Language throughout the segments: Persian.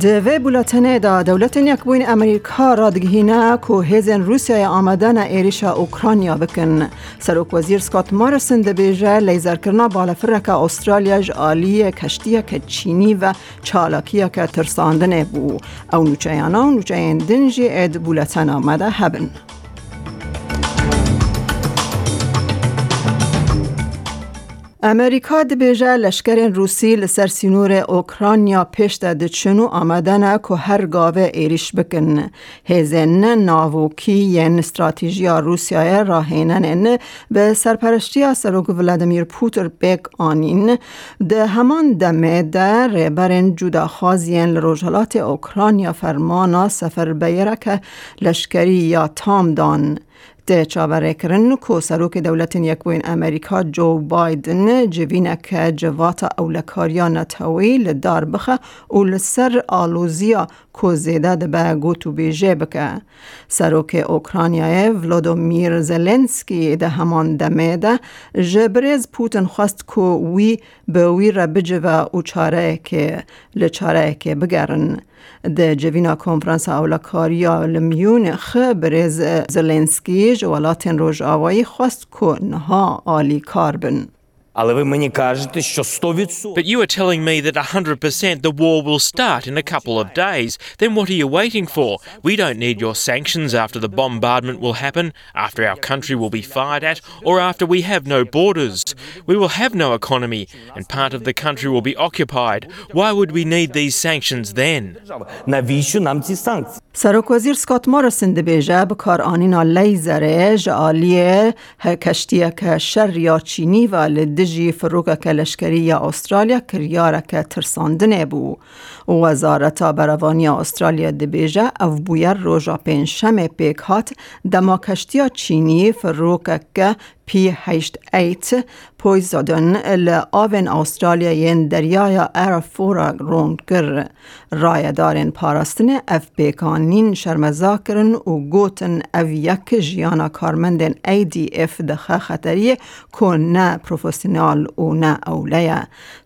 دوی بولتنه دا دولت بوین امریکا را دگهینه که هیزن روسیای آمدن ایریشا اوکرانیا بکن. سروک وزیر سکات مارسن ده بیجه لیزر کرنا بالفرک استرالیا جالی کشتیه که چینی و چالاکیه که ترساندنه بو. او نوچه یانا و نوچه اید بولتن آمده هبن. امریکا دبیجه لشکر روسی لسر سینور اوکرانیا پیش ده چنو آمدن که هر گاوه ایریش بکن. ناووکی ین استراتیجیا روسیای راهینن به سرپرشتی سروک ولادمیر پوتر آنین ده همان دمه ده ریبرن جودا خازین لروجالات اوکرانیا فرمانا سفر بیرک لشکری یا تام چاوره کرن کو سروک دولت یکوین امریکا جو بایدن جوینک جواتا اولکاریا نتاوی لدار بخه و لسر آلوزیا کو زیده ده به گوتو بیجه بکه سروک اوکرانیای ولودومیر زلنسکی ده همان دمه ده جبرز پوتن خواست کو وی به وی را بجوه و که لچاره که ده جوینا کنفرانس اولکاریا لمیونخ برز زلنسکی جوالاتن روژ آوایی خواست که نها آلی کار بن. But you are telling me that 100% the war will start in a couple of days. Then what are you waiting for? We don't need your sanctions after the bombardment will happen, after our country will be fired at, or after we have no borders. We will have no economy, and part of the country will be occupied. Why would we need these sanctions then? سرک وزیر سکات مارسن دبیجه به کار آنینا لیزره جالیه کشتیه که شر یا چینی و دژی فروک لەشکریە استرالیا کریارەکە ترساندنێ بوو و وزارت بەرەوانیا استرالیا دەبێژە ئەو بیار روز پێنجشەمێ پێک هات دەماکەشتیا چینی که P8 لآوین زادن لە ئاوێن ئاوسترالیایەن دەریایە کر رای دارن ڕایەدارێن اف ئەف پێکانین شەرمەزاکردن و گوتن جیانا کارمندن ای دی اف دخه خطری کن نه پرۆفسیۆنال و نه ئەولەیە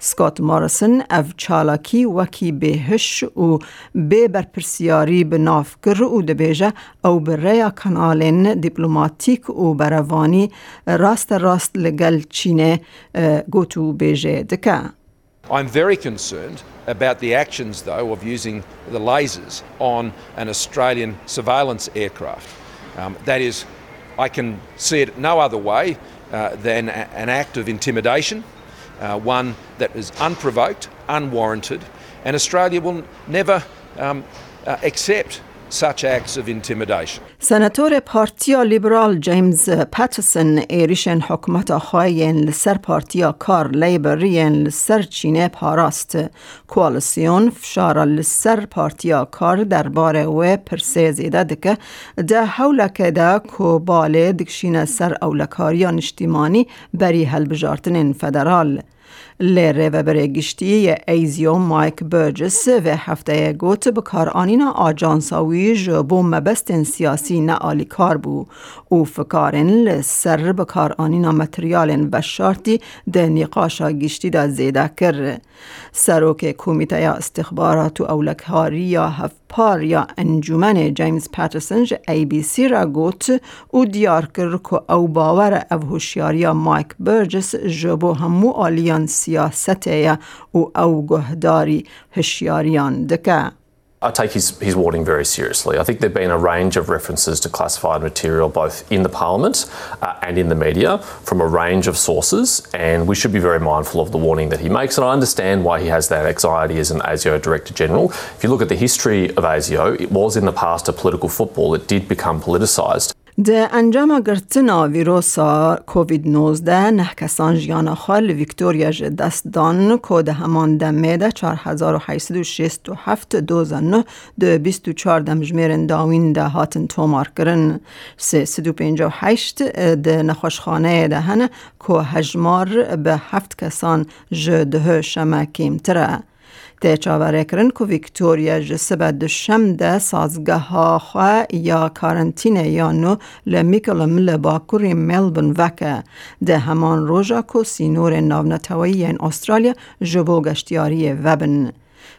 سکۆت مارسن اف چالاکی وەکی بهش و بێ بەرپرسیاری بنافکر و او بر ریا کەناالێن دیپلوماتیک و بروانی بروانی راست راست لگل چینه گوتو بیجه دکه. I'm very concerned about the actions, though, of using the lasers on an Australian surveillance aircraft. Um, that is, I can see it no other way uh, than a, an act of intimidation, uh, one that is unprovoked, unwarranted, and Australia will never um, uh, accept such acts of intimidation. سناتور پارتیا لیبرال جیمز پاتسون ایریشن حکمت خواهین لسر پارتیا کار لیبرین لسر چینه پاراست کوالسیون فشار لسر پارتیا کار درباره و پرسه زیده دکه ده حولک ده کو باله دکشین سر اولکاریا نشتیمانی بری هل بجارتنین فدرال لره و برگشتی ایزیو مایک برجس و هفته گوت بکار آنینا آجانساوی جبو مبستن سیاسی نه آلی کار بو او فکارن لسر بکار آنینا متریال و شارتی ده نقاشا گشتی دا زیده کر سروک کومیته استخبارات و اولکاری یا هفت پار یا انجمن جیمز پاترسن ای بی سی را گوت او دیار کر که او باور او هوشیاری مایک برجس جبو همو آلیان سیاست او او گهداری هشیاریان دکه. I take his, his warning very seriously. I think there have been a range of references to classified material both in the Parliament uh, and in the media from a range of sources, and we should be very mindful of the warning that he makes. And I understand why he has that anxiety as an ASIO Director General. If you look at the history of ASIO, it was in the past a political football, it did become politicised. ده انجام گرتنا ویروسا کووید 19 نه کسان جیان خال ویکتوریا دست دان که ده همان دمه ده 4867 دوزن ده 24 دمجمیر داوین ده. هاتن تومار کرن 358 ده نخوشخانه ده هنه که هجمار به هفت کسان جده شمه کمتره ده چاوره کرن که ویکتوریا جسبه دشم ده سازگه ها خواه یا کارنتینه یا نو لمیکلم لباکوری ملبن وکه ده همان روژا که سینور ناونتوایی این استرالیا جبو گشتیاری وبن.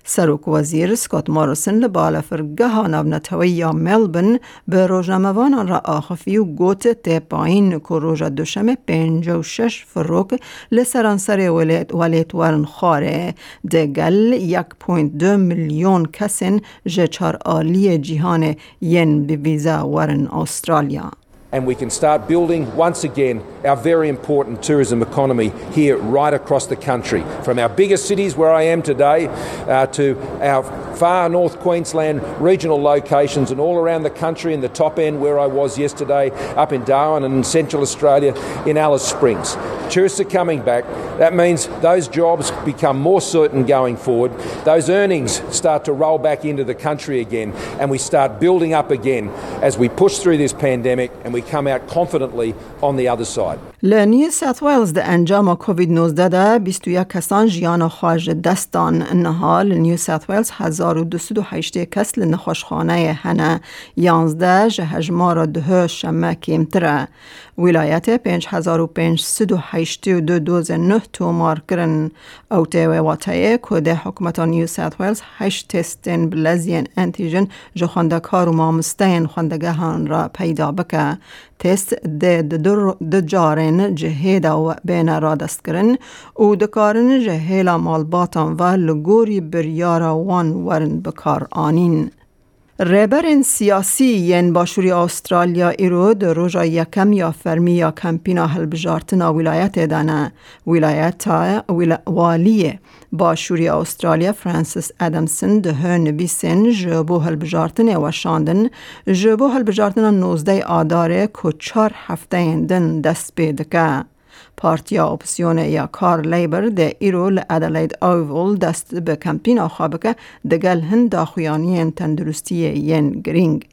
سروک وزیر سکوت مارسن لبال فرگه یا ملبن به روزنامه‌وانان را آخفی و گوت ته پایین که روز دوشنبه پنج و شش فروک لسرانسر ولیت ولیت ورن خاره دگل یک پوینت دو میلیون کسین جچار آلی جهان ین بی ویزا ورن استرالیا. And we can start building once again our very important tourism economy here right across the country. From our biggest cities where I am today uh, to our far north Queensland regional locations and all around the country in the top end where I was yesterday up in Darwin and in central Australia in Alice Springs. Tourists are coming back. That means those jobs become more certain going forward. Those earnings start to roll back into the country again and we start building up again as we push through this pandemic and we come out confidently on the other side. لنیو ساوت ویلز ده انجام کووید 19 ده 21 کسان جیان خواج دستان نهال نیو ساوت ویلز 1208 کس لنخوشخانه هنه 11 جهجمار ده شمه کمتره ولایت 5582 دوز نه تومار کرن او تیوه واتایه که ده حکومت نیو ساوت ویلز 8 تستین بلزین انتیجن جو خواندکار و مامستین خواندگهان را پیدا بکه تست ده ده جارن جهیدا و بین را دست کرن و دکارن جهیلا مالباتان و لگوری بریارا وان ورن بکار آنین. ریبرین سیاسی ین باشوری استرالیا ایرو در روژا یکم یا فرمی یا کمپینا هلبجارتنا ولایت دانه ولایت والی باشوری استرالیا فرانسیس ادمسن ده نویسن جبو هلبجارتن و شاندن جبو هلبجارتن نوزده آداره که چار هفته اندن دست بیدکه. پارتیا اپسیون یا کار لیبر ده ایرو لعدلید اوول دست به کمپین آخوابکه دگل هند داخویانی تندرستی ین گرینگ.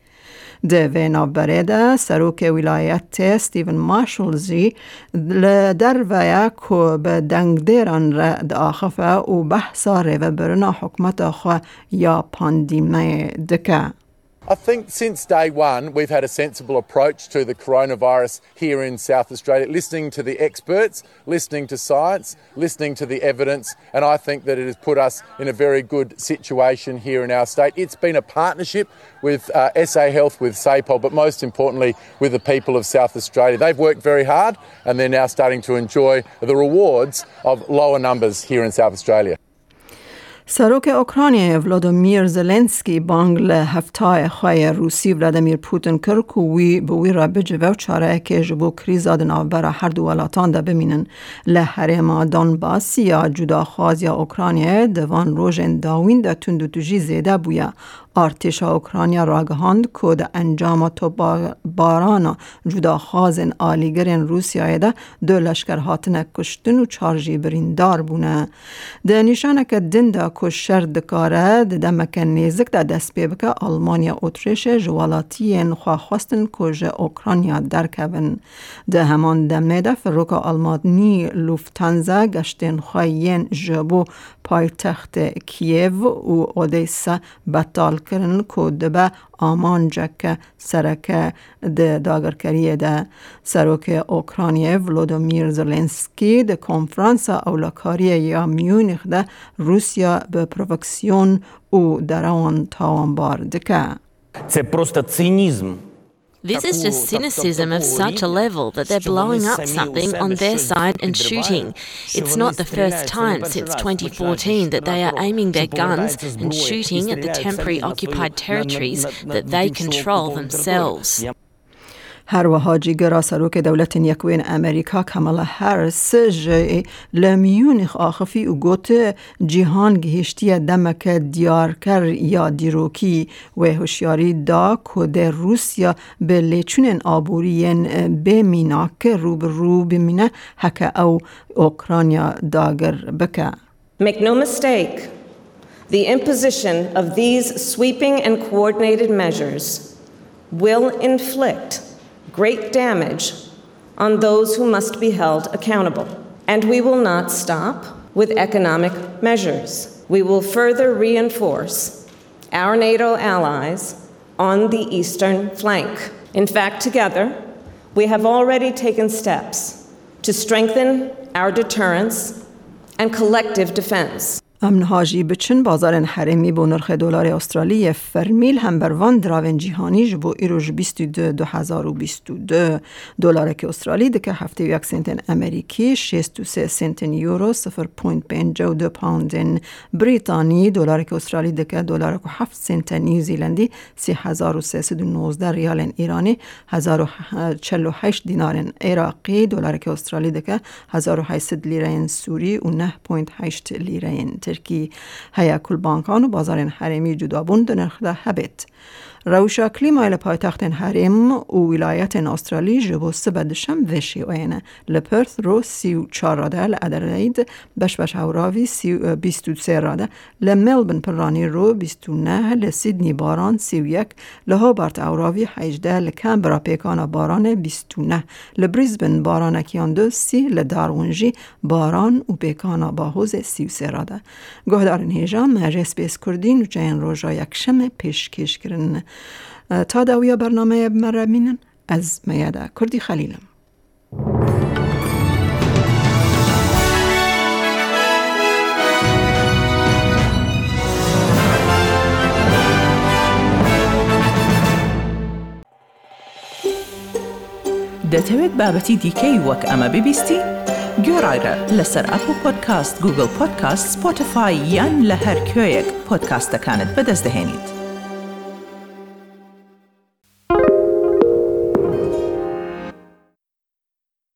ده وینا برده سروک ولایت ستیون مارشلزی لدر ویا که به دنگ دیران را داخفه و بحثا و برنا حکمت آخوا یا پاندیمه دکه. I think since day one, we've had a sensible approach to the coronavirus here in South Australia, listening to the experts, listening to science, listening to the evidence, and I think that it has put us in a very good situation here in our state. It's been a partnership with uh, SA Health, with SAPOL, but most importantly with the people of South Australia. They've worked very hard and they're now starting to enjoy the rewards of lower numbers here in South Australia. سروک اوکراینی ولادیمیر زلنسکی بانگ له هفتای خواه روسی ولادیمیر پوتین کر که وی به وی را بجوه و چاره که جبو کریزا دناو برا هر دو ولاتان ده بمینن. له حریم دانباس یا جدا خواز یا اوکراینی دوان روژن داوین ده تندو تجی زیده بویا. ارتش اوکراینیا راگهاند که ده انجام تو باران جدا خازن روسیای ده دو لشکر هاتنه کشتن و چارجی بریندار بونه ده نشانه که دن ده که شر دکاره ده دمک نیزک ده دست پی بکه آلمانیا اتریش جوالاتی خواه خواستن که جه اوکراینیا درکبن ده همان دمه ده فروک آلمانی لوفتانزا گشتن خواهین جبو پایتخت کیو و اودیسا بطال کردن که دبه آمان جک سرک ده داگرکریه ده سروک اوکراینی ولودومیر زلنسکی ده کنفرانس اولکاری یا میونیخ ده روسیا به پروکسیون او دران تاوانبار دکه Це просто цинізм. This is just cynicism of such a level that they're blowing up something on their side and shooting. It's not the first time since 2014 that they are aiming their guns and shooting at the temporary occupied territories that they control themselves. هر وها جیگرا سروک دولت یکوین امریکا کمالا هرس جه لمیونخ آخفی و گوت جیهان گهشتی دمک دیارکر یا دیروکی و هوشیاری دا کد روسیا به لیچون آبورین بمیناک رو به رو بمینه حکه او اوکرانیا داگر بکه. Make no mistake, the imposition of these sweeping and coordinated measures will inflict great damage on those who must be held accountable. And we will not stop with economic measures. we will further reinforce our NATO allies on the eastern flank. In fact, together, we have already taken steps to strengthen our deterrence and collective defense. امن هاجی بچن بازار حرمی بو نرخ دلار استرالی فرمیل هم بر وان دراون جیهانی بو ایروش 22 2022 دلار که استرالی دکه هفته یک سنت امریکی 63 سنت یورو 0.52 پوند بریتانی. دلار که استرالی دکه دلار که 7 سنت نیوزیلندی 3319 ریال ایرانی 1048 دینار عراقی. دلار که استرالی دکه 1800 لیره سوری و 9.8 لیره ترکی هیا کل بانکان و بازار حرمی جدابون دنرخده هبت. روشا کلیمای پایتخت حرم و ولایت استرالی جبو سبدشم وشی اینه. لپرث رو سی و چار راده لعدرید بش بش هوراوی سی و بیست و سه راده. لملبن پرانی رو بیست و نه لسیدنی باران سی و یک لهوبارت اوراوی حیجده لکمبرا پیکان باران بیست و نه لبریزبن باران کیان دو سی لدارونجی باران و پیکان باهوز سی و سه راده. گۆهدارن هێژان ڕێسپێس کوردین و جیان ڕۆژە یەکشەمە پێشکێشکردن تا داویە بەرنمەیە بمەرە مینن ئەز مەیەدا کوردی خەلیلم. دەتەوێت بابەتی دیکەی وەک ئەمە ببیستی؟ گۆڕایرە لەسەر ئەپ و پۆدکاست گوگل پۆدکاست سپۆتفاای یان لە هەر کوێیەک پۆدکاستەکانت بەدەستدەێنیت.